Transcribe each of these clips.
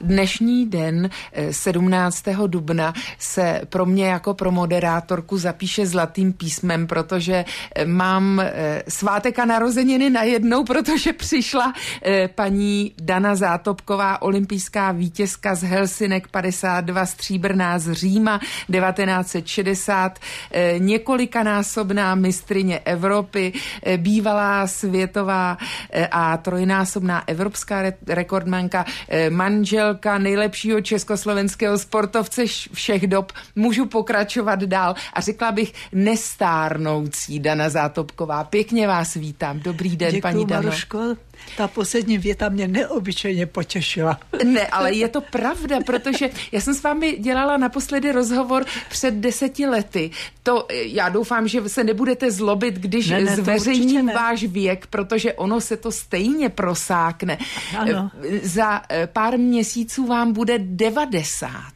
Dnešní den 17. Eh, dubna se pro mě jako pro moderátorku zapíše zlatým písmem, protože eh, mám eh, svátek a narozeniny najednou, protože přišla paní Dana Zátopková, olympijská vítězka z Helsinek 52, stříbrná z Říma 1960, několikanásobná mistrině Evropy, bývalá světová a trojnásobná evropská rekordmanka, manžel manželka nejlepšího československého sportovce všech dob. Můžu pokračovat dál. A řekla bych nestárnoucí Dana Zátopková. Pěkně vás vítám. Dobrý den, Děkuju, paní Dano. Maruško. Ta poslední věta mě neobyčejně potěšila. Ne, ale je to pravda, protože já jsem s vámi dělala naposledy rozhovor před deseti lety. To já doufám, že se nebudete zlobit, když ne, ne, zveřejním váš věk, protože ono se to stejně prosákne. Ano. Za eh, pár měsíců vám bude 90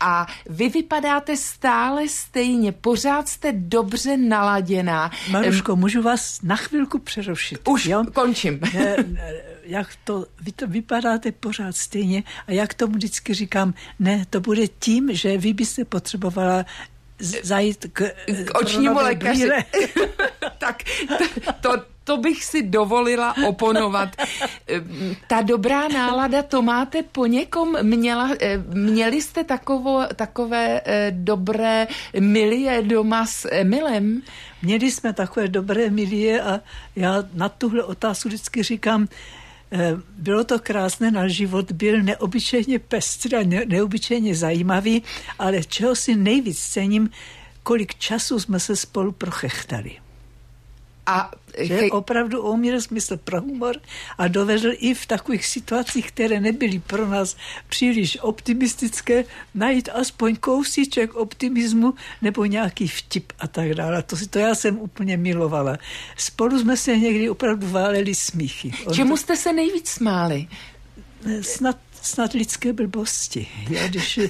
a vy vypadáte stále stejně, pořád jste dobře naladěná. Maruško, můžu vás na chvilku přerušit? Už jo? končím. jak to, vy to vypadáte pořád stejně a jak tomu vždycky říkám, ne, to bude tím, že vy byste potřebovala zajít k, k očnímu lékaři. tak to, to, to bych si dovolila oponovat. Ta dobrá nálada, to máte po někom? Měla, měli jste takovo, takové eh, dobré milie doma s Emilem? Měli jsme takové dobré milie a já na tuhle otázku vždycky říkám, eh, bylo to krásné, náš život byl neobyčejně pestrý a neobyčejně zajímavý, ale čeho si nejvíc cením, kolik času jsme se spolu prochechtali. A že hej. opravdu uměl smysl pro humor a dovedl i v takových situacích, které nebyly pro nás příliš optimistické, najít aspoň kousíček optimismu nebo nějaký vtip a tak dále. To, to já jsem úplně milovala. Spolu jsme se někdy opravdu váleli smíchy. Čemu jste se nejvíc smáli? Snad snad lidské blbosti. Já, když,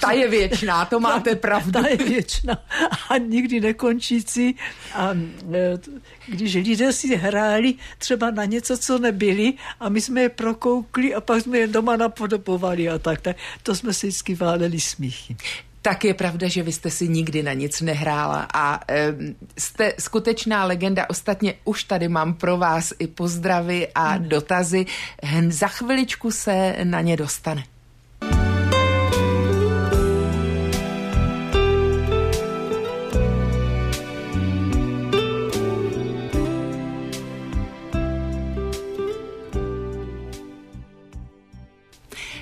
ta je věčná, to máte pravdu. Ta je věčná a nikdy nekončící. A e, když lidé si hráli třeba na něco, co nebyli a my jsme je prokoukli a pak jsme je doma napodobovali a tak, tak to jsme si vždycky váleli smíchy. Tak je pravda, že vy jste si nikdy na nic nehrála a e, jste skutečná legenda. Ostatně už tady mám pro vás i pozdravy a dotazy. Hned za chviličku se na ně dostane.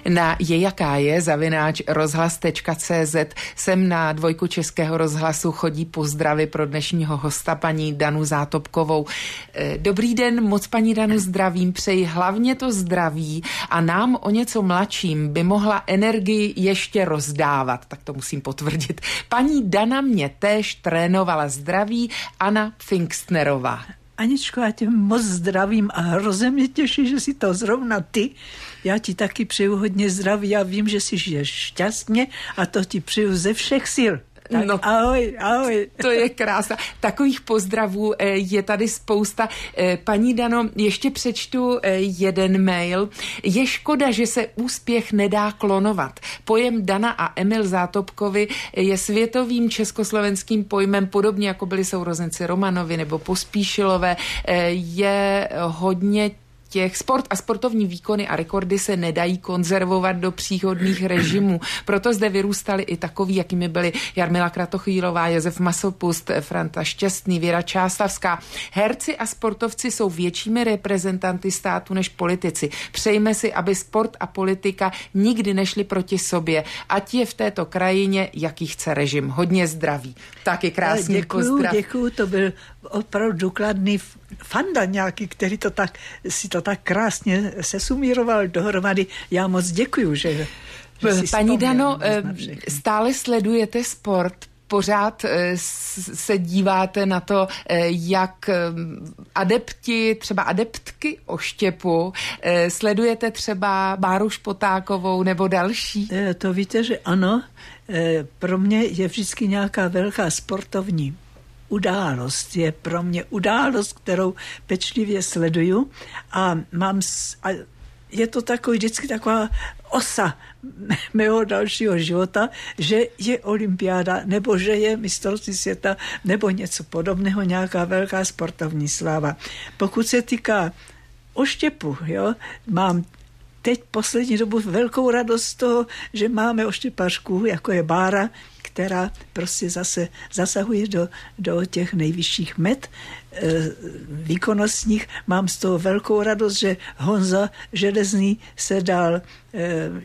Na je jaká je zavináč rozhlas.cz sem na dvojku Českého rozhlasu chodí pozdravy pro dnešního hosta paní Danu Zátopkovou. Eh, dobrý den, moc paní Danu zdravím, přeji hlavně to zdraví a nám o něco mladším by mohla energii ještě rozdávat, tak to musím potvrdit. Paní Dana mě též trénovala zdraví Anna Pfingstnerová. Aničko, já tě moc zdravím a hrozně mě těší, že si to zrovna ty. Já ti taky přeju hodně zdraví, já vím, že si žiješ šťastně a to ti přeju ze všech sil. Tak no, ahoj, ahoj. To je krása. Takových pozdravů eh, je tady spousta. Eh, paní Dano, ještě přečtu eh, jeden mail. Je škoda, že se úspěch nedá klonovat. Pojem Dana a Emil Zátopkovi je světovým československým pojmem, podobně jako byli sourozenci Romanovi nebo Pospíšilové. Je hodně těch sport a sportovní výkony a rekordy se nedají konzervovat do příhodných režimů. Proto zde vyrůstali i takoví, jakými byli Jarmila Kratochýlová, Josef Masopust, Franta Šťastný, Věra Čáslavská. Herci a sportovci jsou většími reprezentanty státu než politici. Přejme si, aby sport a politika nikdy nešli proti sobě, ať je v této krajině, jaký chce režim. Hodně zdraví. Taky krásný děkuju, pozdrav. Děkuju, to byl opravdu důkladný fanda nějaký, který to tak, si to tak krásně sesumíroval dohromady. Já moc děkuju, že Paní Dano, eh, stále sledujete sport, pořád eh, se díváte na to, eh, jak adepti, třeba adeptky oštěpu, sledujete třeba Báru Špotákovou nebo další? To víte, že ano. Pro mě je vždycky nějaká velká sportovní událost. Je pro mě událost, kterou pečlivě sleduju a mám a je to takový vždycky taková osa mého dalšího života, že je olympiáda, nebo že je mistrovství světa, nebo něco podobného, nějaká velká sportovní sláva. Pokud se týká oštěpu, jo, mám teď poslední dobu velkou radost z toho, že máme oštěpařku, jako je Bára, která prostě zase zasahuje do, do těch nejvyšších met e, výkonnostních. Mám z toho velkou radost, že Honza Železný se dal e,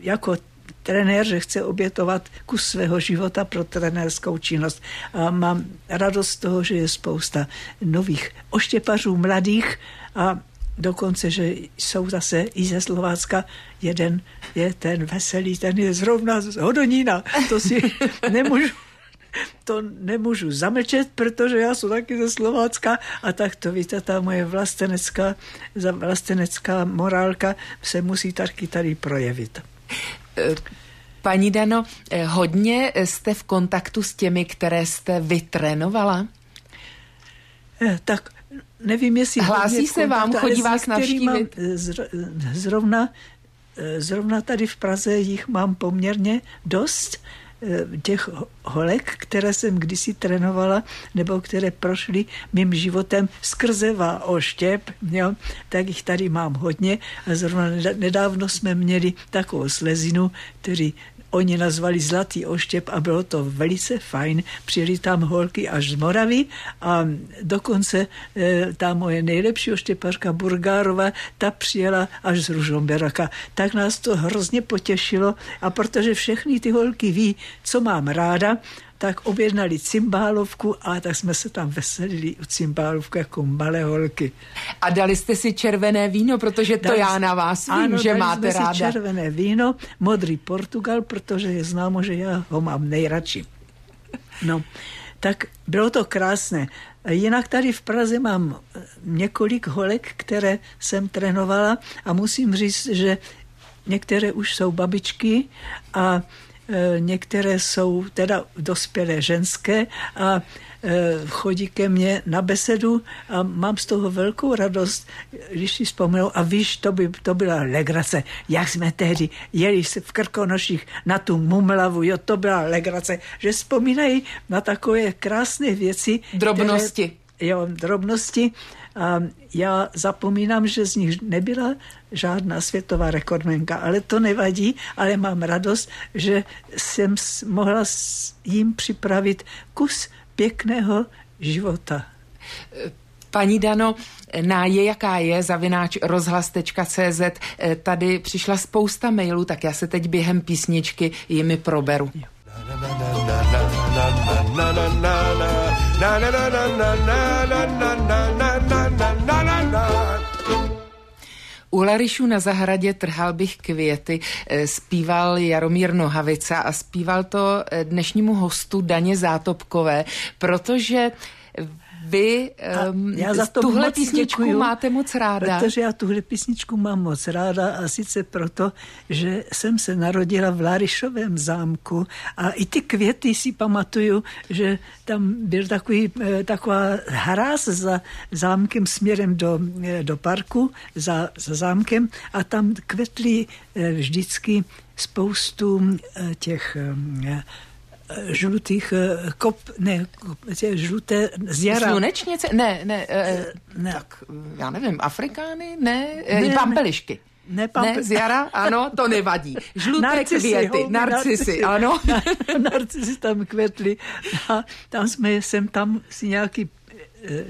jako trenér, že chce obětovat kus svého života pro trenérskou činnost. A mám radost z toho, že je spousta nových oštěpařů mladých a dokonce, že jsou zase i ze Slovácka. Jeden je ten veselý, ten je zrovna z Hodonína. To si nemůžu to nemůžu zamlčet, protože já jsem taky ze Slovácka a tak to víte, ta moje vlastenecká, vlastenecká morálka se musí taky tady projevit. Paní Dano, hodně jste v kontaktu s těmi, které jste vytrénovala? Eh, tak nevím, jestli... Hlásí se vám, chodí vás navštívit? Zrovna, zrovna tady v Praze jich mám poměrně dost eh, těch holek, které jsem kdysi trénovala, nebo které prošly mým životem skrze oštěp, jo, tak jich tady mám hodně. A zrovna nedávno jsme měli takovou slezinu, který oni nazvali Zlatý oštěp a bylo to velice fajn. Přijeli tam holky až z Moravy a dokonce e, ta moje nejlepší oštěpařka Burgárova, ta přijela až z Ružomberaka. Tak nás to hrozně potěšilo a protože všechny ty holky ví, co mám ráda, tak objednali cymbálovku a tak jsme se tam veselili u cymbálovku jako malé holky. A dali jste si červené víno, protože to dali, já na vás vím, ano, že máte jsme ráda. Si červené víno, modrý Portugal, protože je známo, že já ho mám nejradši. No, tak bylo to krásné. Jinak tady v Praze mám několik holek, které jsem trénovala a musím říct, že některé už jsou babičky a některé jsou teda dospělé ženské a e, chodí ke mně na besedu a mám z toho velkou radost, když si vzpomenu, a víš, to, by, to byla legrace, jak jsme tehdy jeli se v Krkonoších na tu mumlavu, jo, to byla legrace, že vzpomínají na takové krásné věci. Drobnosti. Které, jo, drobnosti a já zapomínám, že z nich nebyla žádná světová rekordmenka, ale to nevadí, ale mám radost, že jsem mohla jim připravit kus pěkného života. Paní Dano, na je jaká je zavináč rozhlas.cz tady přišla spousta mailů, tak já se teď během písničky jimi proberu. Na, na, na, na, na, na, na. Na na na na na na na na na na na na na na u Larišu na zahradě trhal bych květy, zpíval Jaromír Nohavica a zpíval to dnešnímu hostu Daně Zátopkové, protože vy um, já za to tuhle písničku děkuju, máte moc ráda. Protože já tuhle písničku mám moc ráda a sice proto, že jsem se narodila v Lárišovém zámku a i ty květy si pamatuju, že tam byl takový, eh, taková hráz za zámkem směrem do, eh, do parku, za, za zámkem a tam kvetly eh, vždycky spoustu těch žlutých eh, kop, ne, žluté z jara. Slunečnice? Ne, ne, e, ne. tak já nevím, Afrikány? Ne, ne pampelišky. Ne, pampe... ne, z jara, ano, to nevadí. Žluté narcisy, květy, ho, narcisy, narcisy, ano. narcisy tam kvetly a tam jsme, jsem tam si nějaký Eh,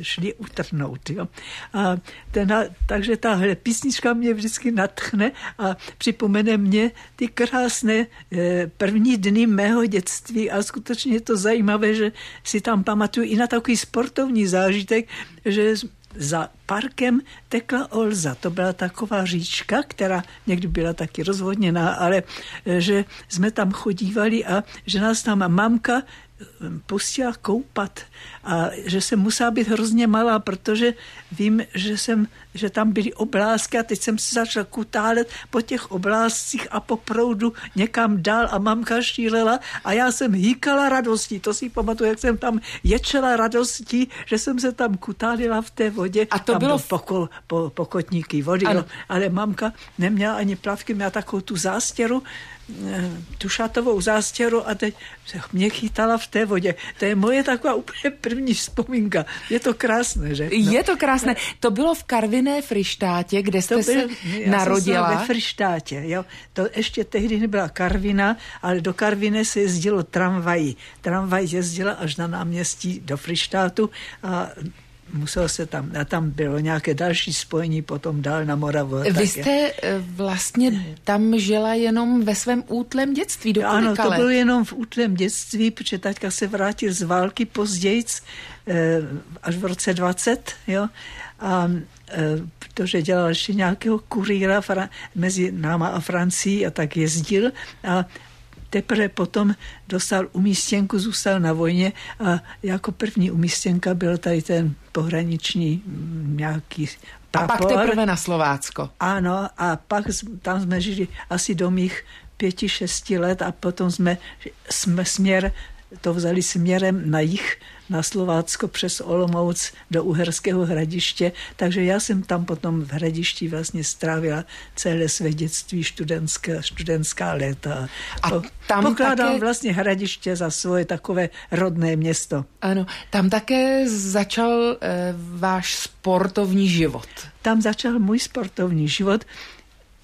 šli utrhnout. Jo. A ten, takže tahle písnička mě vždycky natchne a připomene mě ty krásné eh, první dny mého dětství a skutečně je to zajímavé, že si tam pamatuju i na takový sportovní zážitek, že za parkem tekla Olza. To byla taková říčka, která někdy byla taky rozvodněná, ale eh, že jsme tam chodívali a že nás tam mamka pustila koupat a že jsem musela být hrozně malá, protože vím, že jsem že tam byly oblázky a teď jsem se začal kutálet po těch oblázcích a po proudu někam dál a mamka šílela a já jsem hýkala radostí. To si pamatuju, jak jsem tam ječela radostí, že jsem se tam kutálila v té vodě. A to tam bylo... Poko, po, pokotníky vody, ano. ale mamka neměla ani plavky, měla takovou tu zástěru, Eh, tu šatovou zástěru a teď mě chytala v té vodě. To je moje taková úplně první vzpomínka. Je to krásné, že? No. Je to krásné. To bylo v Karviné Frištátě, kde jste byl, se já narodila. Jsem ve Frištátě, jo. To ještě tehdy nebyla Karvina, ale do Karviny se jezdilo tramvají. Tramvaj jezdila až na náměstí do Frištátu a musel se tam, a tam bylo nějaké další spojení potom dál na Moravu. Vy jste je. vlastně tam žila jenom ve svém útlém dětství, do Ano, to bylo jenom v útlém dětství, protože taťka se vrátil z války později, eh, až v roce 20, jo, a eh, protože dělal ještě nějakého kurýra mezi náma a Francií a tak jezdil a teprve potom dostal umístěnku, zůstal na vojně a jako první umístěnka byl tady ten pohraniční mm, nějaký prapor. A pak teprve na Slovácko. Ano, a pak tam jsme žili asi do mých pěti, šesti let a potom jsme, jsme směr, to vzali směrem na jich na Slovácko přes Olomouc do Uherského hradiště, takže já jsem tam potom v hradišti vlastně strávila celé své dětství, studentská, studentská léta. A tam Pokládám také... vlastně hradiště za svoje takové rodné město. Ano, tam také začal e, váš sportovní život. Tam začal můj sportovní život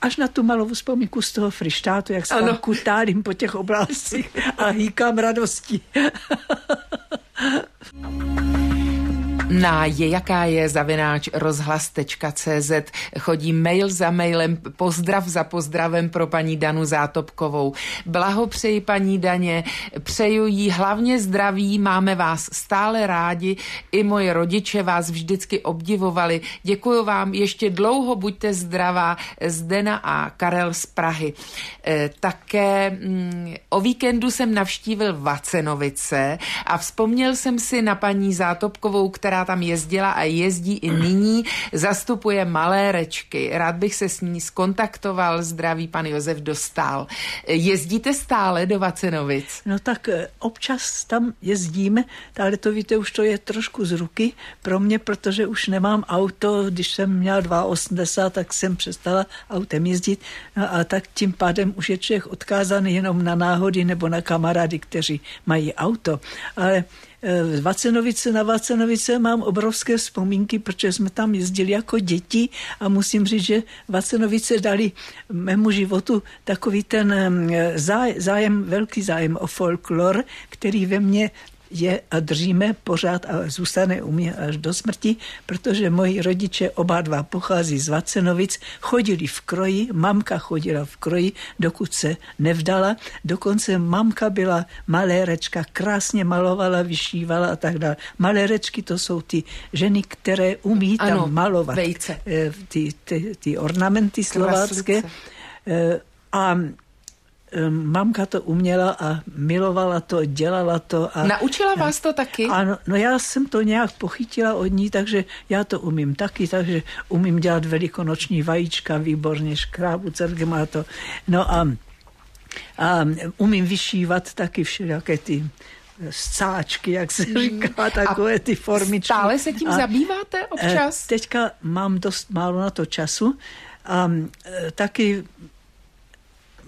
až na tu malou vzpomínku z toho frištátu, jak se tam kutálím po těch oblastích a hýkám radostí. 啊。Na je jaká je zavináč rozhlas.cz chodí mail za mailem, pozdrav za pozdravem pro paní Danu Zátopkovou. Blahopřeji paní Daně, přeju jí hlavně zdraví, máme vás stále rádi, i moje rodiče vás vždycky obdivovali. Děkuji vám, ještě dlouho buďte zdravá, Zdena a Karel z Prahy. E, také mm, o víkendu jsem navštívil Vacenovice a vzpomněl jsem si na paní Zátopkovou, která tam jezdila a jezdí i nyní, zastupuje malé rečky. Rád bych se s ní skontaktoval, zdraví pan Josef Dostal. Jezdíte stále do Vacenovic? No tak eh, občas tam jezdíme, ale to víte, už to je trošku z ruky pro mě, protože už nemám auto, když jsem měla 82, tak jsem přestala autem jezdit no a tak tím pádem už je člověk odkázaný jenom na náhody nebo na kamarády, kteří mají auto. Ale Vacenovice na Vacenovice mám obrovské vzpomínky, protože jsme tam jezdili jako děti a musím říct, že Vacenovice dali mému životu takový ten eh, zájem, velký zájem o folklor, který ve mně je a držíme pořád a zůstane u mě až do smrti, protože moji rodiče oba dva pochází z Vacenovic, chodili v kroji, mamka chodila v kroji, dokud se nevdala. Dokonce mamka byla malérečka, krásně malovala, vyšívala a tak dále. Malérečky to jsou ty ženy, které umí ano, tam malovat vejce. Eh, ty, ty, ty ornamenty slovácké. Eh, a mamka to uměla a milovala to, dělala to. A, Naučila vás to taky? Ano, no já jsem to nějak pochytila od ní, takže já to umím taky, takže umím dělat velikonoční vajíčka, výborně škrábu, má to. No a, a umím vyšívat taky všelijaké ty scáčky, jak se mhm. říká, takové ty formičky. Stále se tím a, zabýváte občas? E, teďka mám dost málo na to času a e, taky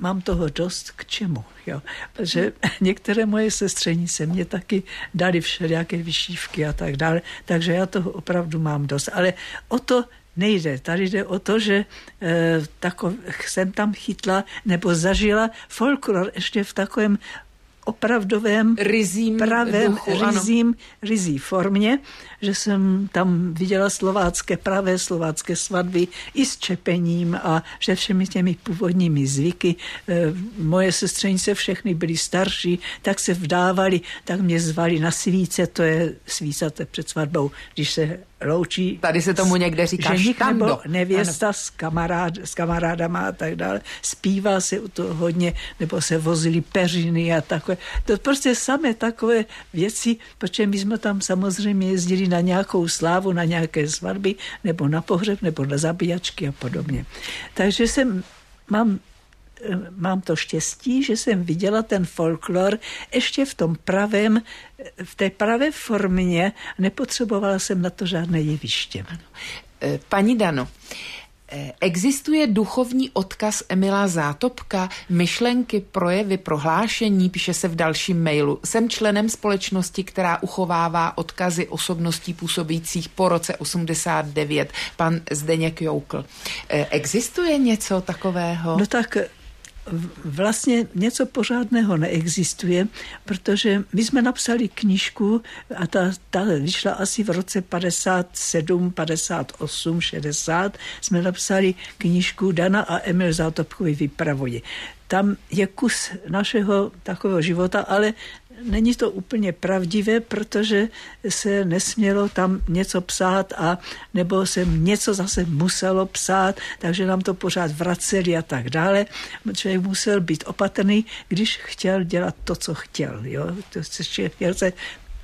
mám toho dost k čemu. Jo? Protože některé moje sestřenice mě taky dali všelijaké vyšívky a tak dále, takže já toho opravdu mám dost. Ale o to nejde. Tady jde o to, že e, takov, jsem tam chytla nebo zažila folklor ještě v takovém opravdovém, rizím pravém, duchu, rizím, rizí formě, že jsem tam viděla slovácké, pravé slovácké svatby i s čepením a že všemi těmi původními zvyky. E, moje sestřenice všechny byly starší, tak se vdávali, tak mě zvali na svíce, to je svíca to je před svatbou, když se loučí. Tady se tomu někde říká ženich štando. nebo nevěsta s, kamarád, s kamarádama a tak dále. Zpívá se u toho hodně, nebo se vozili peřiny a takové. To prostě samé takové věci, protože my jsme tam samozřejmě jezdili na nějakou slávu, na nějaké svatby, nebo na pohřeb, nebo na zabíjačky a podobně. Takže jsem, mám mám to štěstí, že jsem viděla ten folklor ještě v tom pravém, v té pravé formě. Nepotřebovala jsem na to žádné jeviště. E, paní Dano, Existuje duchovní odkaz Emila Zátopka, myšlenky, projevy, prohlášení, píše se v dalším mailu. Jsem členem společnosti, která uchovává odkazy osobností působících po roce 89, pan Zdeněk Joukl. E, existuje něco takového? No tak vlastně něco pořádného neexistuje, protože my jsme napsali knížku a ta, ta vyšla asi v roce 57, 58, 60. Jsme napsali knížku Dana a Emil Zátopkovi vypravují. Tam je kus našeho takového života, ale není to úplně pravdivé, protože se nesmělo tam něco psát a nebo se něco zase muselo psát, takže nám to pořád vraceli a tak dále. Člověk musel být opatrný, když chtěl dělat to, co chtěl. Jo? Chtěl se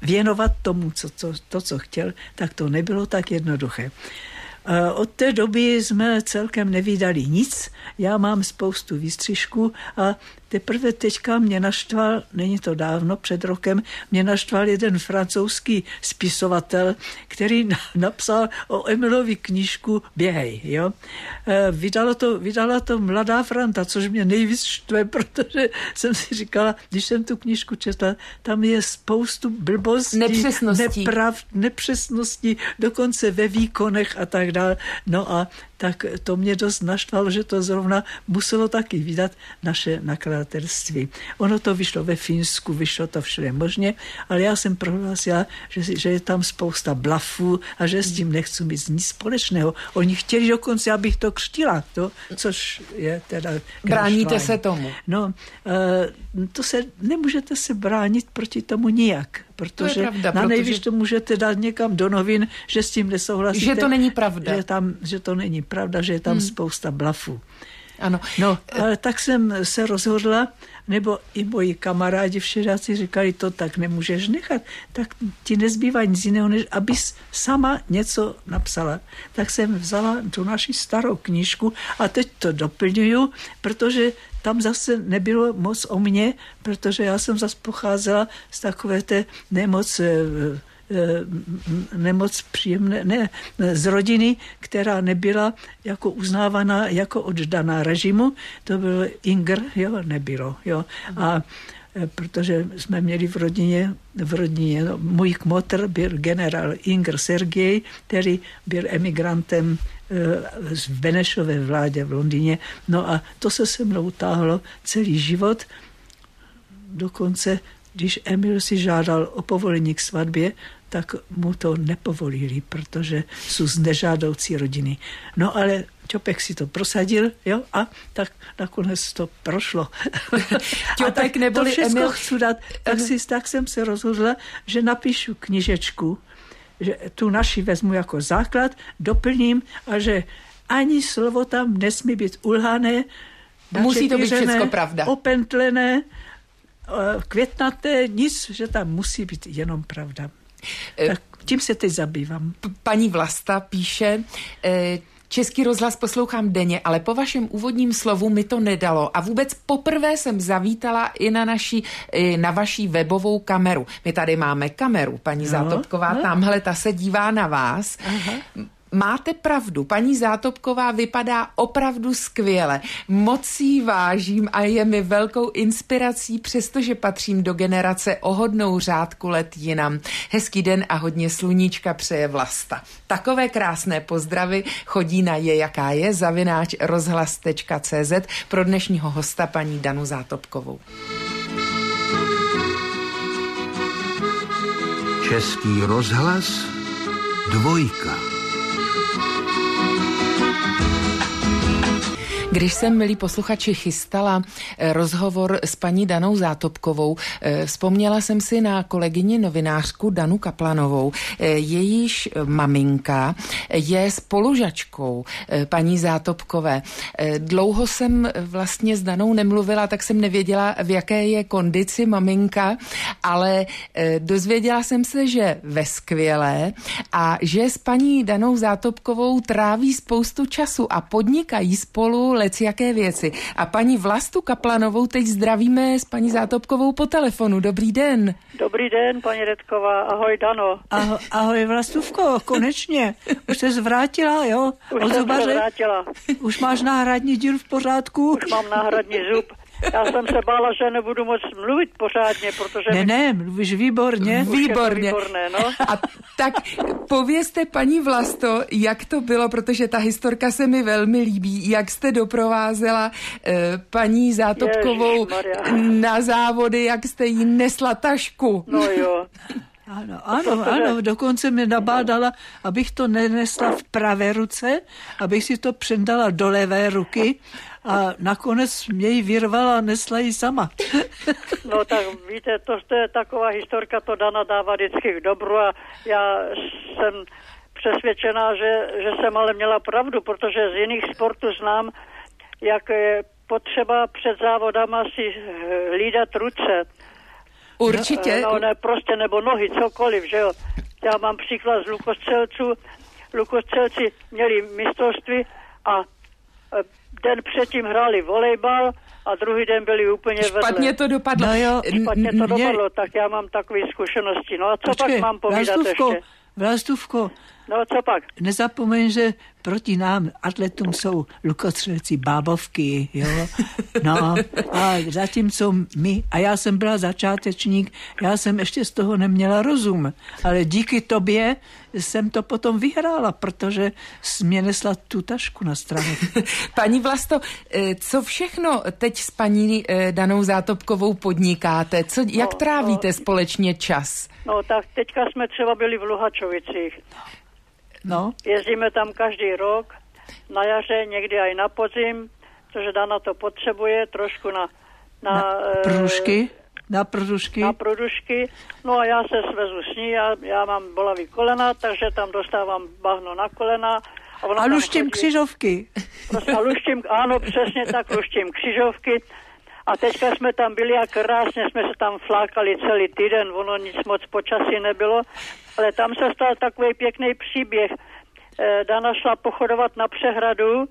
věnovat tomu, co, co, to, co chtěl, tak to nebylo tak jednoduché. Od té doby jsme celkem nevydali nic. Já mám spoustu výstřižků a Teprve teďka mě naštval, není to dávno, před rokem, mě naštval jeden francouzský spisovatel, který napsal o Emilovi knížku Běhej. Jo? E, vydala, to, vydala to Mladá Franta, což mě nejvíc štve, protože jsem si říkala, když jsem tu knížku četla, tam je spoustu blbostí, nepřesností, neprav, nepřesností dokonce ve výkonech a tak dále. No a tak to mě dost naštvalo, že to zrovna muselo taky vydat naše nakladatelství. Ono to vyšlo ve Finsku, vyšlo to všude možně, ale já jsem prohlásila, že, že je tam spousta blafů a že s tím nechci mít nic společného. Oni chtěli dokonce, abych to křtila, to, což je teda... Bráníte se tomu? No, uh, to se, nemůžete se bránit proti tomu nijak protože to pravda, na nejvíc protože... to můžete dát někam do novin, že s tím nesouhlasíte. Že to není pravda. Že, tam, že to není pravda, že je tam hmm. spousta blafů. Ano. No, ale tak jsem se rozhodla, nebo i moji kamarádi všedáci říkali, to tak nemůžeš nechat, tak ti nezbývá nic jiného, než abys sama něco napsala. Tak jsem vzala tu naši starou knížku a teď to doplňuju, protože tam zase nebylo moc o mně, protože já jsem zase pocházela z takové té nemoc eh, eh, nemoc příjemné, ne, z rodiny, která nebyla jako uznávaná jako oddaná režimu. To byl Ingr, jo, nebylo, jo. A eh, protože jsme měli v rodině, v rodině no, můj kmotr byl generál Ingr Sergej, který byl emigrantem v Benešové vládě v Londýně. No a to se se mnou táhlo celý život. Dokonce, když Emil si žádal o povolení k svatbě, tak mu to nepovolili, protože jsou z nežádoucí rodiny. No ale Čopek si to prosadil, jo, a tak nakonec to prošlo. Čopek neboli to všechno Emil... chci dát, tak, si, tak jsem se rozhodla, že napíšu knižečku, že tu naši vezmu jako základ, doplním a že ani slovo tam nesmí být ulhané, Musí to být všechno pravda. Opentlené, eh, květnaté, nic, že tam musí být jenom pravda. Eh, tak tím se teď zabývám. Paní Vlasta píše, eh, Český rozhlas poslouchám denně, ale po vašem úvodním slovu mi to nedalo a vůbec poprvé jsem zavítala i na, naší, i na vaší webovou kameru. My tady máme kameru, paní no, Zátopková, no. tamhle ta se dívá na vás. Aha. Máte pravdu, paní Zátopková vypadá opravdu skvěle. Moc jí vážím a je mi velkou inspirací, přestože patřím do generace ohodnou řádku let jinam. Hezký den a hodně sluníčka přeje vlasta. Takové krásné pozdravy chodí na je jaká je zavináč rozhlas.cz pro dnešního hosta paní Danu Zátopkovou. Český rozhlas dvojka. Když jsem, milí posluchači, chystala eh, rozhovor s paní Danou Zátopkovou, eh, vzpomněla jsem si na kolegyni novinářku Danu Kaplanovou. Eh, jejíž maminka je spolužačkou paní Zátopkové. Dlouho jsem vlastně s Danou nemluvila, tak jsem nevěděla, v jaké je kondici maminka, ale dozvěděla jsem se, že ve skvělé a že s paní Danou Zátopkovou tráví spoustu času a podnikají spolu lec jaké věci. A paní Vlastu Kaplanovou teď zdravíme s paní Zátopkovou po telefonu. Dobrý den. Dobrý den, paní Redková. Ahoj, Dano. Ahoj, ahoj Vlastůvko, konečně. Už se zvrátila, jo? Už Od jsem zubaře? se vrátila. Už máš náhradní díl v pořádku? Už mám náhradní zub. Já jsem se bála, že nebudu moc mluvit pořádně, protože... Ne, ne, mluvíš výborně. Výborně. výborné, no. A tak povězte, paní Vlasto, jak to bylo, protože ta historka se mi velmi líbí, jak jste doprovázela eh, paní Zátopkovou na závody, jak jste jí nesla tašku. No jo. Ano, ano, ano, dokonce mi nabádala, abych to nenesla v pravé ruce, abych si to předala do levé ruky a nakonec mě ji vyrvala a nesla ji sama. no tak víte, to, to je taková historka, to Dana dává vždycky k dobru a já jsem přesvědčená, že, že jsem ale měla pravdu, protože z jiných sportů znám, jak je potřeba před závodama si hlídat ruce. Určitě. No, ne, prostě nebo nohy, cokoliv, že jo. Já mám příklad z lukostřelců. Lukostřelci měli mistrovství a e, den předtím hráli volejbal a druhý den byli úplně Špatně vedle. to dopadlo. No jo, Špatně to dopadlo, tak já mám takové zkušenosti. No a co Počkej, pak mám povídat Vlastůvko, ještě? Vlastůvko, No co pak? Nezapomeň, že proti nám atletům jsou lukostřelci bábovky, jo. No a zatímco my, a já jsem byla začátečník, já jsem ještě z toho neměla rozum, ale díky tobě jsem to potom vyhrála, protože mě nesla tu tašku na stranu. Paní Vlasto, eh, co všechno teď s paní eh, Danou Zátopkovou podnikáte? Co, jak no, trávíte no, společně čas? No tak teďka jsme třeba byli v Luhačovicích. No. Jezdíme tam každý rok, na jaře, někdy i na podzim, což Dana to potřebuje, trošku na... Na, na eh, pružky? Na pružky? Na pružky. No a já se svezu s ní, já, já mám bolavý kolena, takže tam dostávám bahno na kolena. A, a luštím chodí, křižovky. Prostě luštím, ano, přesně tak, luštím křižovky. A teďka jsme tam byli a krásně jsme se tam flákali celý týden, ono nic moc počasí nebylo, ale tam se stal takový pěkný příběh. Eh, Dana šla pochodovat na přehradu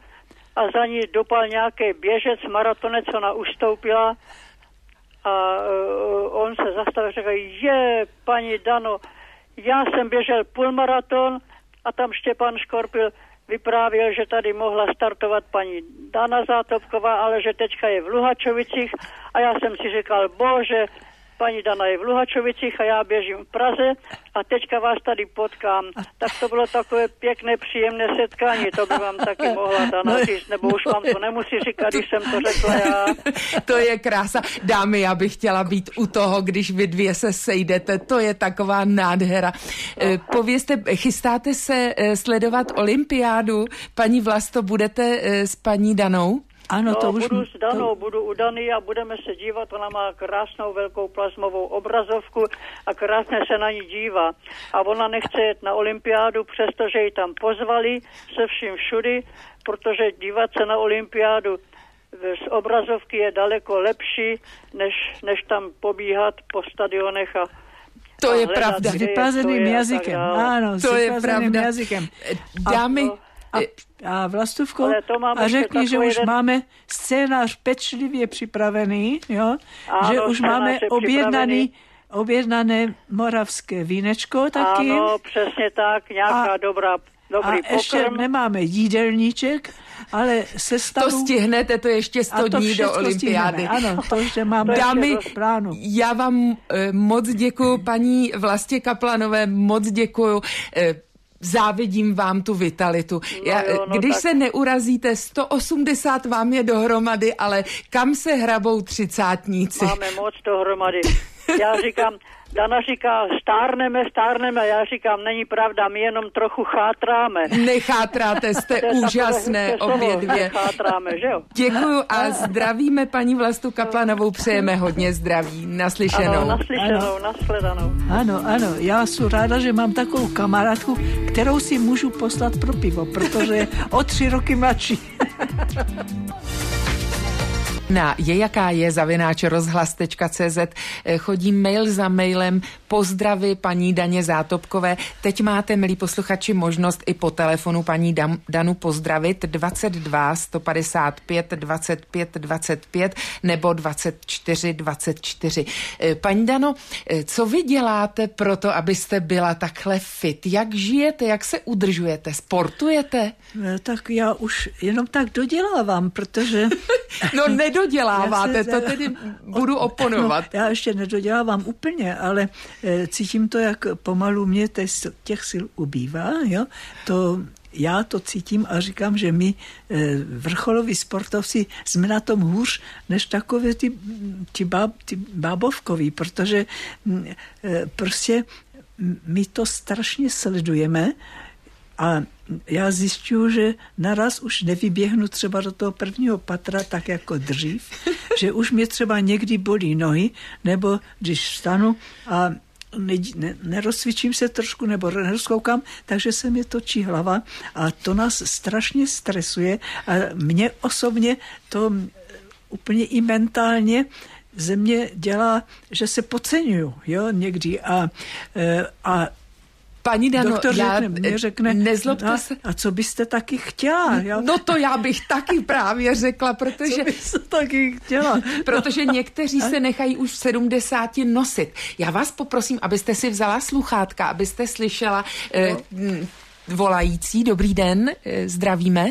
a za ní dopal nějaký běžec, maratonec, ona ustoupila a uh, on se zastavil a řekl, je, paní Dano, já jsem běžel půlmaraton a tam Štěpán Škorpil vyprávěl, že tady mohla startovat paní Dana Zátopková, ale že teďka je v Luhačovicích. A já jsem si říkal, bože, paní Dana je v Luhačovicích a já běžím v Praze a teďka vás tady potkám. Tak to bylo takové pěkné, příjemné setkání, to by vám taky mohla Dana no, říct, nebo už vám to nemusí říkat, když jsem to řekla já. To je krása. Dámy, já bych chtěla být u toho, když vy dvě se sejdete, to je taková nádhera. No. Povězte, chystáte se eh, sledovat olympiádu? Paní Vlasto, budete eh, s paní Danou? Ano, no, to už... budu s Danou, to... budu u Dany a budeme se dívat, ona má krásnou velkou plazmovou obrazovku a krásně se na ní dívá. A ona nechce jet na olympiádu, přestože ji tam pozvali se vším všudy, protože dívat se na olympiádu z obrazovky je daleko lepší, než, než tam pobíhat po stadionech a to je pravda. Vyplazeným jazykem. Ano, to je pravda. jazykem. Dámy, a, a, a Vlastovko, a řekni, že už jeden... máme scénář pečlivě připravený, jo? Ano, že už máme objednaný objednané moravské vínečko taky. Ano, přesně tak, nějaká a, dobrá Dobrý a pokrm. ještě nemáme jídelníček, ale se stavu... To stihnete, to ještě 100 to dní do olympiády. Ano, to že máme Dámy, já vám eh, moc děkuji, paní Vlastě Kaplanové, moc děkuji. Eh, závidím vám tu vitalitu. No Já, jo, no když tak... se neurazíte, 180 vám je dohromady, ale kam se hrabou třicátníci? Máme moc dohromady. Já říkám, Dana říká, stárneme, stárneme. Já říkám, není pravda, my jenom trochu chátráme. Nechátráte, jste úžasné obě dvě. Nechátráme, že jo? Děkuju a zdravíme paní Vlastu Kaplanovou, přejeme hodně zdraví. Naslyšenou. Ano, naslyšenou, nasledanou. Ano, ano, já jsem ráda, že mám takovou kamarádku, kterou si můžu poslat pro pivo, protože je o tři roky mladší. Na je jaká je zavináč rozhlas.cz eh, chodí mail za mailem pozdravy paní Daně Zátopkové. Teď máte, milí posluchači, možnost i po telefonu paní Dam, Danu pozdravit 22 155 25 25 nebo 24 24. Eh, paní Dano, eh, co vy děláte pro to, abyste byla takhle fit? Jak žijete, jak se udržujete? Sportujete? Tak já už jenom tak dodělávám, protože... no nedoděláváte, to tedy budu oponovat. No, já ještě nedodělávám úplně, ale e, cítím to, jak pomalu mě těch sil ubývá. Jo? To já to cítím a říkám, že my e, vrcholoví sportovci jsme na tom hůř než takové ty, ty, báb, ty bábovkoví, protože e, prostě my to strašně sledujeme a já zjišťuju, že naraz už nevyběhnu třeba do toho prvního patra tak jako dřív, že už mě třeba někdy bolí nohy, nebo když vstanu a ne, ne, nerozcvičím se trošku nebo nerozkoukám, takže se mi točí hlava a to nás strašně stresuje a mě osobně to úplně i mentálně ze mě dělá, že se podceňuju, jo, někdy. A, e, a Paní Dano, Doktor já, řekne, mě řekne, nezlobte a, se. A co byste taky chtěla? Jo? No to já bych taky právě řekla, protože... Co byste taky chtěla? protože někteří se nechají už v 70 nosit. Já vás poprosím, abyste si vzala sluchátka, abyste slyšela eh, volající. Dobrý den, eh, zdravíme.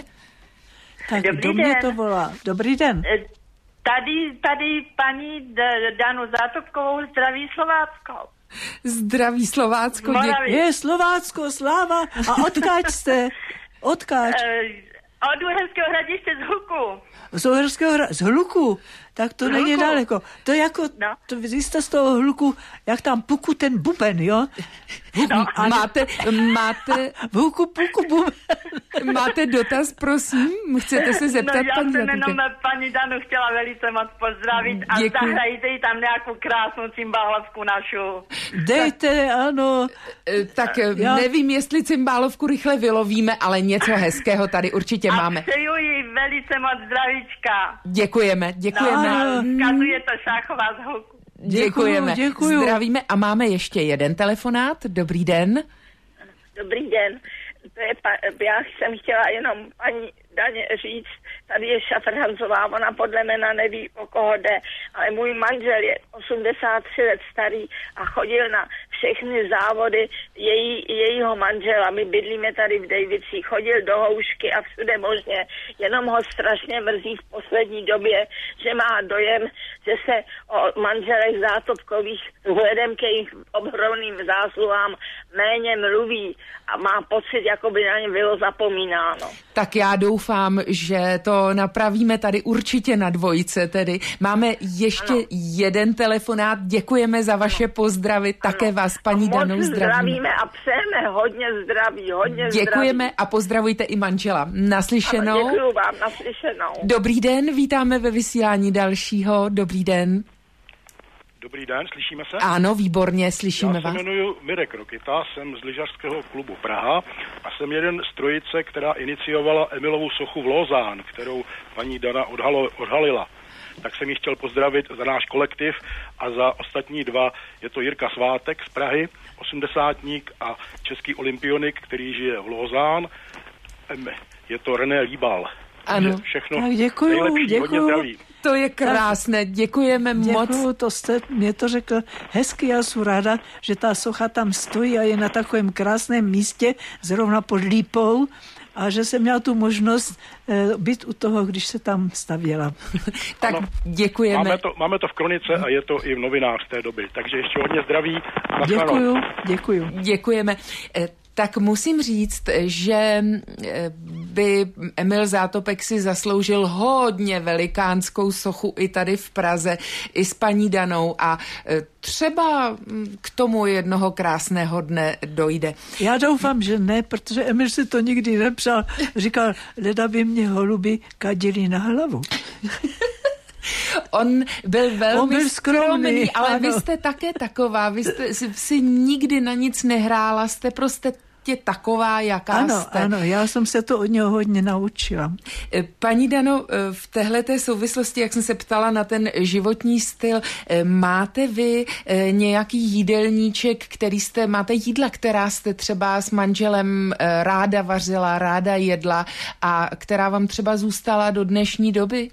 Tak Dobrý do mě den. to volá. Dobrý den. Eh, tady, tady paní Danu Zátopkovou zdraví Slovácko. Zdraví Slovácko. Dě... Je Slovácko, sláva. A odkáď jste? Odkáď? Uh, od Uherského hradiště z Hluku. Z Uherského hradiště z Hluku? Tak to hluku. není daleko. To je jako, no. to, vy jste z toho hluku, jak tam puku ten buben, jo? No. Máte, máte... V huku puku buben. máte dotaz, prosím? Chcete se zeptat, no, já paní jsem jenom paní Danu chtěla velice moc pozdravit a Děkuji. zahrajte jí tam nějakou krásnou cymbálovku našu. Dejte, ano. E, tak e, já... nevím, jestli cymbálovku rychle vylovíme, ale něco hezkého tady určitě a máme. přeju jí velice moc zdravíčka. Děkujeme, děkujeme. No Zkazuje to šáchová z holku. Děkujeme, děkuju. Zdravíme a máme ještě jeden telefonát. Dobrý den. Dobrý den. To je pa, já jsem chtěla jenom paní Daně říct, tady je Šafr Hanzová, ona podle mene neví, o koho jde, ale můj manžel je 83 let starý a chodil na všechny závody její, jejího manžela. My bydlíme tady v Davicích, chodil do houšky a všude možně, jenom ho strašně mrzí v poslední době, že má dojem, že se o manželech zátopkových vzhledem ke jejich obrovným zásluhám méně mluví a má pocit, jako by na ně bylo zapomínáno. Tak já doufám, že to napravíme tady určitě na dvojice tedy. Máme ještě ano. jeden telefonát, děkujeme za vaše ano. pozdravy, ano. také vás paní Danou zdravíme. zdravíme a přejeme hodně zdraví, hodně Děkujeme zdraví. a pozdravujte i manžela. Naslyšenou. Ano, děkuju vám, naslyšenou. Dobrý den, vítáme ve vysílání dalšího. Dobrý den. Dobrý den, slyšíme se? Ano, výborně, slyšíme Já vás. Já se jmenuji Mirek Rokita, jsem z lyžařského klubu Praha a jsem jeden z trojice, která iniciovala Emilovu sochu v Lozán, kterou paní Dana odhalo, odhalila. Tak jsem ji chtěl pozdravit za náš kolektiv a za ostatní dva. Je to Jirka Svátek z Prahy, osmdesátník a český olympionik, který žije v Lozán. Je to René Líbal. Ano. Všechno tak děkuju, nejlepší, děkuju. hodně zdraví. To je krásné, děkujeme Děkuju, moc. to jste mě to řekl hezky, já jsem ráda, že ta socha tam stojí a je na takovém krásném místě, zrovna pod lípou, a že jsem měla tu možnost e, být u toho, když se tam stavěla. tak ano, děkujeme. Máme to, máme to v kronice a je to i v novinách z té doby, takže ještě hodně zdraví. Děkuju, děkuju. Děkujeme. Tak musím říct, že eh, by Emil Zátopek si zasloužil hodně velikánskou sochu i tady v Praze, i s paní Danou a eh, třeba hm, k tomu jednoho krásného dne dojde. Já doufám, že ne, protože Emil si to nikdy nepřál. Říkal, leda by mě holuby kadili na hlavu. On byl velmi On byl skromný, skromný, ale ano. vy jste také taková. Vy jste si nikdy na nic nehrála, jste prostě tě taková, jaká Ano, jste. ano, já jsem se to od něho hodně naučila. Eh, Paní Dano, eh, v téhleté souvislosti, jak jsem se ptala na ten životní styl, eh, máte vy nějaký jídelníček, který jste, máte jídla, která jste třeba s manželem ráda vařila, ráda jedla a která vám třeba zůstala do dnešní doby?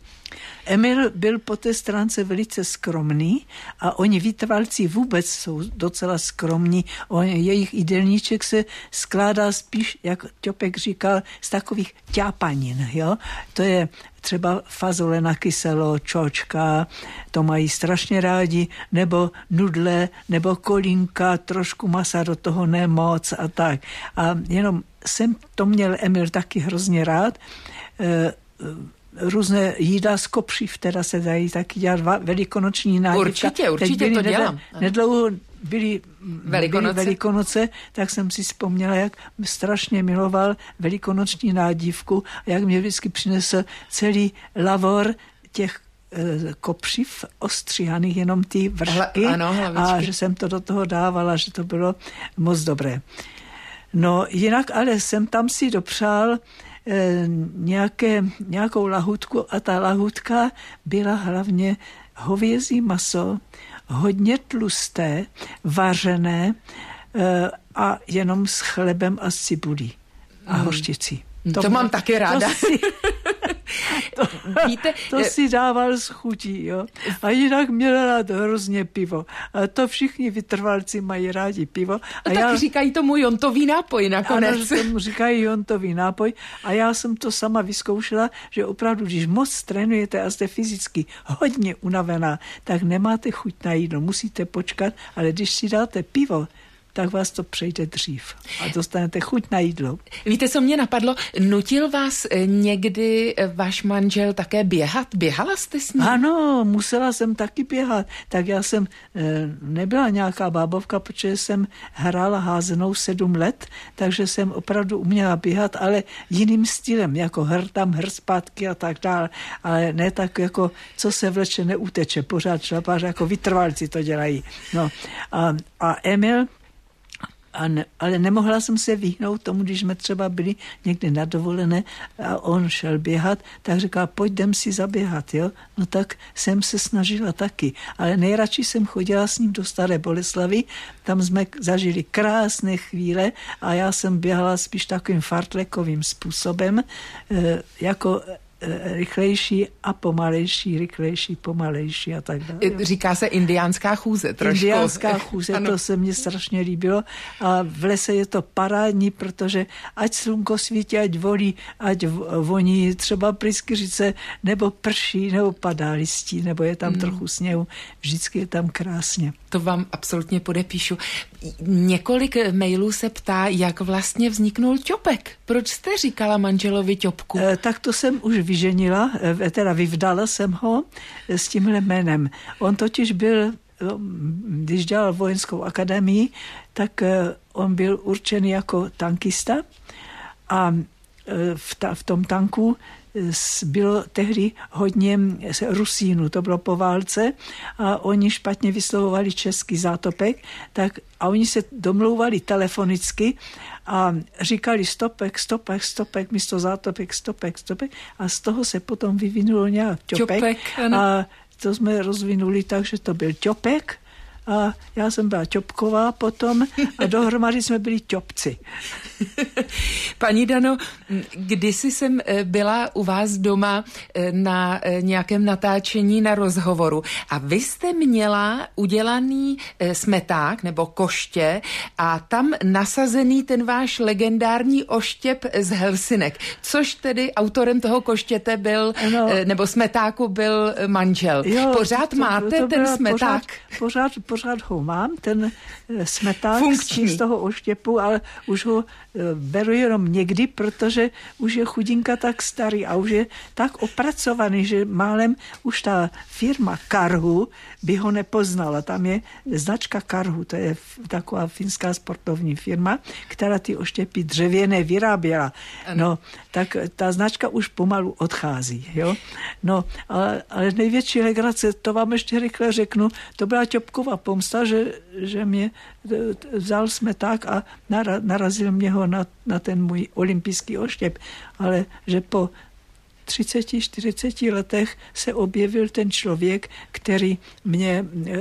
Emil byl po té stránce velice skromný a oni vytrvalci vůbec jsou docela skromní. On, jejich jídelníček se skládá spíš, jak Topek říkal, z takových ťápanin. Jo? To je třeba fazole na kyselo, čočka, to mají strašně rádi, nebo nudle, nebo kolínka, trošku masa do toho nemoc a tak. A jenom jsem to měl Emil taky hrozně rád. E, různé jídla z kopřiv, teda se dají taky dělat velikonoční nádivka. Určitě, určitě to dělám. Nedlouho byly Velikonoce. byly velikonoce, tak jsem si vzpomněla, jak strašně miloval velikonoční nádivku a jak mě vždycky přinesl celý lavor těch eh, kopřiv ostříhaných, jenom ty vršky Hla- ano, a že jsem to do toho dávala, že to bylo moc dobré. No jinak ale jsem tam si dopřál eh, nějaké, nějakou lahutku a ta lahutka byla hlavně hovězí maso, hodně tlusté, vařené eh, a jenom s chlebem a s cibulí a hořčicí. To mám taky ráda. To si, Víte, to eh, si dával s chutí, jo. A jinak měl rád hrozně pivo. A to všichni vytrvalci mají rádi pivo. A no tak říkají tomu jontový nápoj ano, nakonec. že tomu říkají jontový nápoj. A já jsem to sama vyzkoušela, že opravdu, když moc trénujete a jste fyzicky hodně unavená, tak nemáte chuť na jídlo, musíte počkat, ale když si dáte pivo, tak vás to přejde dřív a dostanete chuť na jídlo. Víte, co mě napadlo? Nutil vás eh, někdy eh, váš manžel také běhat? Běhala jste s ním? Ano, musela jsem taky běhat. Tak já jsem eh, nebyla nějaká bábovka, protože jsem hrála házenou sedm let, takže jsem opravdu uměla běhat, ale jiným stylem, jako hr tam, hr zpátky a tak dále. Ale ne tak jako, co se vleče, neuteče, pořád šlapář, jako vytrvalci to dělají. No a, a Emil, a ne, ale nemohla jsem se vyhnout tomu, když jsme třeba byli někde na dovolené a on šel běhat, tak říkal, pojď si zaběhat, jo. No tak jsem se snažila taky, ale nejradši jsem chodila s ním do Staré Boleslavy, tam jsme zažili krásné chvíle a já jsem běhala spíš takovým fartlekovým způsobem, eh, jako rychlejší a pomalejší, rychlejší, pomalejší a tak dále. Říká se indiánská chůze trošku. Indiánská chůze, Ano. to se mně strašně líbilo. A v lese je to parádní, protože ať slunko svítí, ať volí, ať voní třeba pryskyřice, nebo prší, nebo padá listí, nebo je tam Hmm. trochu sněhu. Vždycky je tam krásně. To vám absolutně podepíšu. Několik mailů se ptá, jak vlastně vzniknul Ťopek. Proč jste říkala manželovi Ťopku? Eh, Tak to jsem už vyženila, eh, teda vyvdala jsem ho eh, s tímhle jménem. On totiž byl, když dělal vojenskou akademii, tak on byl určený jako tankista a v, ta, v tom tanku bylo tehdy hodně Rusínů, to bylo po válce a oni špatně vyslovovali český zátopek, tak a oni se domlouvali telefonicky a říkali stopek, stopek, stopek, místo zátopek, stopek, stopek. A z toho se potom vyvinulo nějak ťopek, Ťopek, a to jsme rozvinuli tak, že to byl ťopek a já jsem byla ťopková potom a dohromady jsme byli ťopci. Paní Dano, kdysi jsem eh, byla u vás doma eh, na eh, nějakém natáčení na rozhovoru a vy jste měla udělaný smeták nebo koště a tam nasazený ten váš legendární oštěp z Helsinek, což tedy autorem toho koštěte byl, No. nebo smetáku byl manžel. Pořád máte ten byla smeták? Pořád, pořád, pořád ho mám, ten eh, smeták Funkční. z toho oštěpu, ale už ho eh, beru jenom někdy, protože už je chudinka tak starý a už je tak opracovaný, že málem už ta firma Karhu by ho nepoznala. Tam je značka Karhu, to je taková finská sportovní firma, která ty oštěpy dřevěné vyráběla. No, tak ta značka už pomalu odchází. Jo? No, ale, ale největší legrace, to vám ještě rychle řeknu, to byla Ťopková pomsta, že, že mě e, vzal jsme tak a nara, narazil mě ho na, na ten můj olympijský oštěp, ale že po 30-40 letech se objevil ten člověk, který mě e,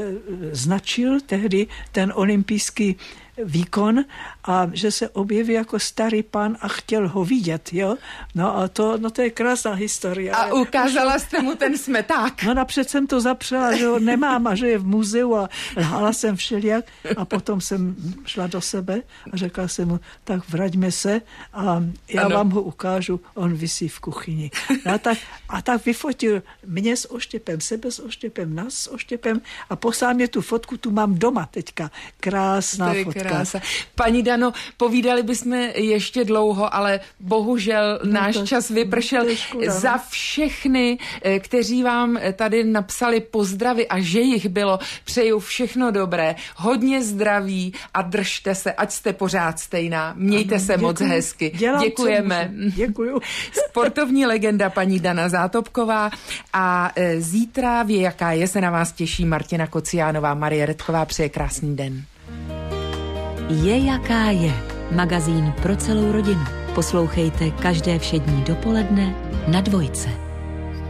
značil tehdy ten olympijský výkon a že se objeví jako starý pán a chtěl ho vidět, jo. No a to, no to je krásná historie. A ale- ukázala jste mu ten smeták. No napřed jsem to zapřela, že ho nemám a že je v muzeu a lhala jsem všelijak a potom jsem šla do sebe a řekla jsem mu, tak vraťme se a já Ano. vám ho ukážu, on visí v kuchyni. No a, tak, a tak vyfotil mě s oštěpem, sebe s oštěpem, nás s oštěpem a poslal mě tu fotku, tu mám doma teďka. Krásná fotka. Krása. Paní Dano, povídali bychom ještě dlouho, ale bohužel No náš to- čas vypršel. škoda, no. Za všechny, eh, kteří vám tady napsali pozdravy a že jich bylo, přeju všechno dobré, hodně zdraví a držte se, ať jste pořád stejná. Mějte Ano, se moc děkuju. hezky. Dělám, Děkujeme. Děkuju. Sportovní legenda paní Dana Zátopková a e, zítra ví, jaká je, se na vás těší Martina Kociánová. Marie Redková přeje krásný den. Je jaká je. Magazín pro celou rodinu. Poslouchejte každé všední dopoledne na dvojce.